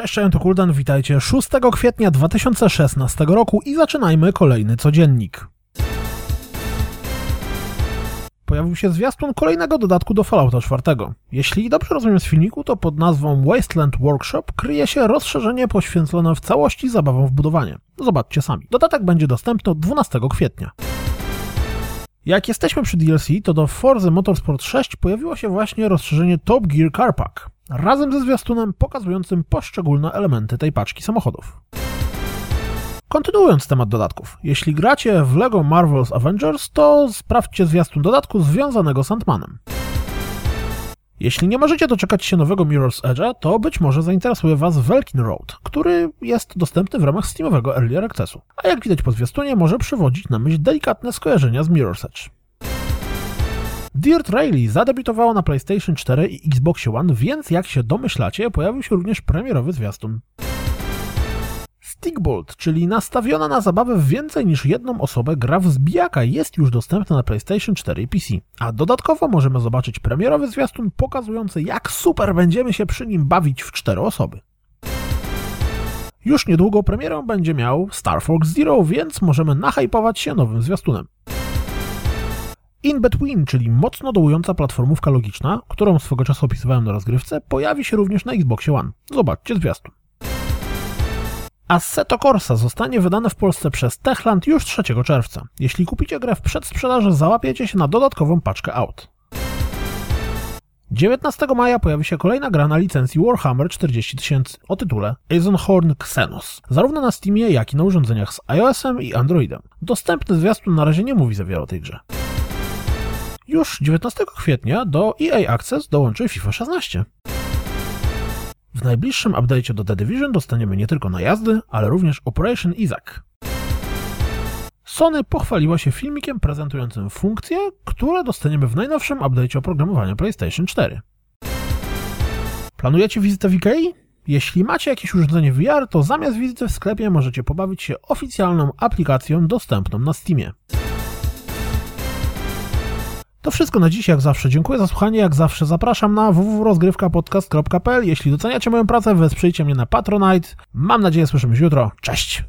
Cześć, cześć, to Kuldan, witajcie 6 kwietnia 2016 roku i zaczynajmy kolejny codziennik. Pojawił się zwiastun kolejnego dodatku do Fallouta 4. Jeśli dobrze rozumiem z filmiku, to pod nazwą Wasteland Workshop kryje się rozszerzenie poświęcone w całości zabawom w budowanie. Zobaczcie sami. Dodatek będzie dostępny od 12 kwietnia. Jak jesteśmy przy DLC, to do Forza Motorsport 6 pojawiło się właśnie rozszerzenie Top Gear Car Pack, razem ze zwiastunem pokazującym poszczególne elementy tej paczki samochodów. Kontynuując temat dodatków, jeśli gracie w LEGO Marvel's Avengers, to sprawdźcie zwiastun dodatku związanego z Ant-Manem. Jeśli nie możecie doczekać się nowego Mirror's Edge'a, to być może zainteresuje Was Velkin Road, który jest dostępny w ramach Steamowego Early Accessu, a jak widać po zwiastunie może przywodzić na myśl delikatne skojarzenia z Mirror's Edge. Dirt Rally zadebiutowało na PlayStation 4 i Xbox One, więc jak się domyślacie, pojawił się również premierowy zwiastun. Stickbolt, czyli nastawiona na zabawę w więcej niż jedną osobę gra w zbijaka jest już dostępna na PlayStation 4 i PC, a dodatkowo możemy zobaczyć premierowy zwiastun pokazujący jak super będziemy się przy nim bawić w cztery osoby. Już niedługo premierę będzie miał Star Fox Zero, więc możemy nahypować się nowym zwiastunem. In Between, czyli mocno dołująca platformówka logiczna, którą swego czasu opisywałem na rozgrywce, pojawi się również na Xboxie One. Zobaczcie zwiastun. Assetto Corsa zostanie wydane w Polsce przez Techland już 3 czerwca. Jeśli kupicie grę w przedsprzedaży, załapiecie się na dodatkową paczkę aut. 19 maja pojawi się kolejna gra na licencji Warhammer 40 000 o tytule Eisenhorn Xenos, zarówno na Steamie, jak i na urządzeniach z iOS-em i Androidem. Dostępny zwiastun na razie nie mówi za wiele o tej grze. Już 19 kwietnia do EA Access dołączy FIFA 16. W najbliższym update'cie do The Division dostaniemy nie tylko najazdy, ale również Operation Isaac. Sony pochwaliła się filmikiem prezentującym funkcje, które dostaniemy w najnowszym update'cie oprogramowania PlayStation 4. Planujecie wizytę w Ikei? Jeśli macie jakieś urządzenie VR, to zamiast wizyty w sklepie możecie pobawić się oficjalną aplikacją dostępną na Steamie. To wszystko na dziś, jak zawsze. Dziękuję za słuchanie, jak zawsze zapraszam na www.rozgrywkapodcast.pl. Jeśli doceniacie moją pracę, wesprzyjcie mnie na Patronite. Mam nadzieję, słyszymy się jutro. Cześć!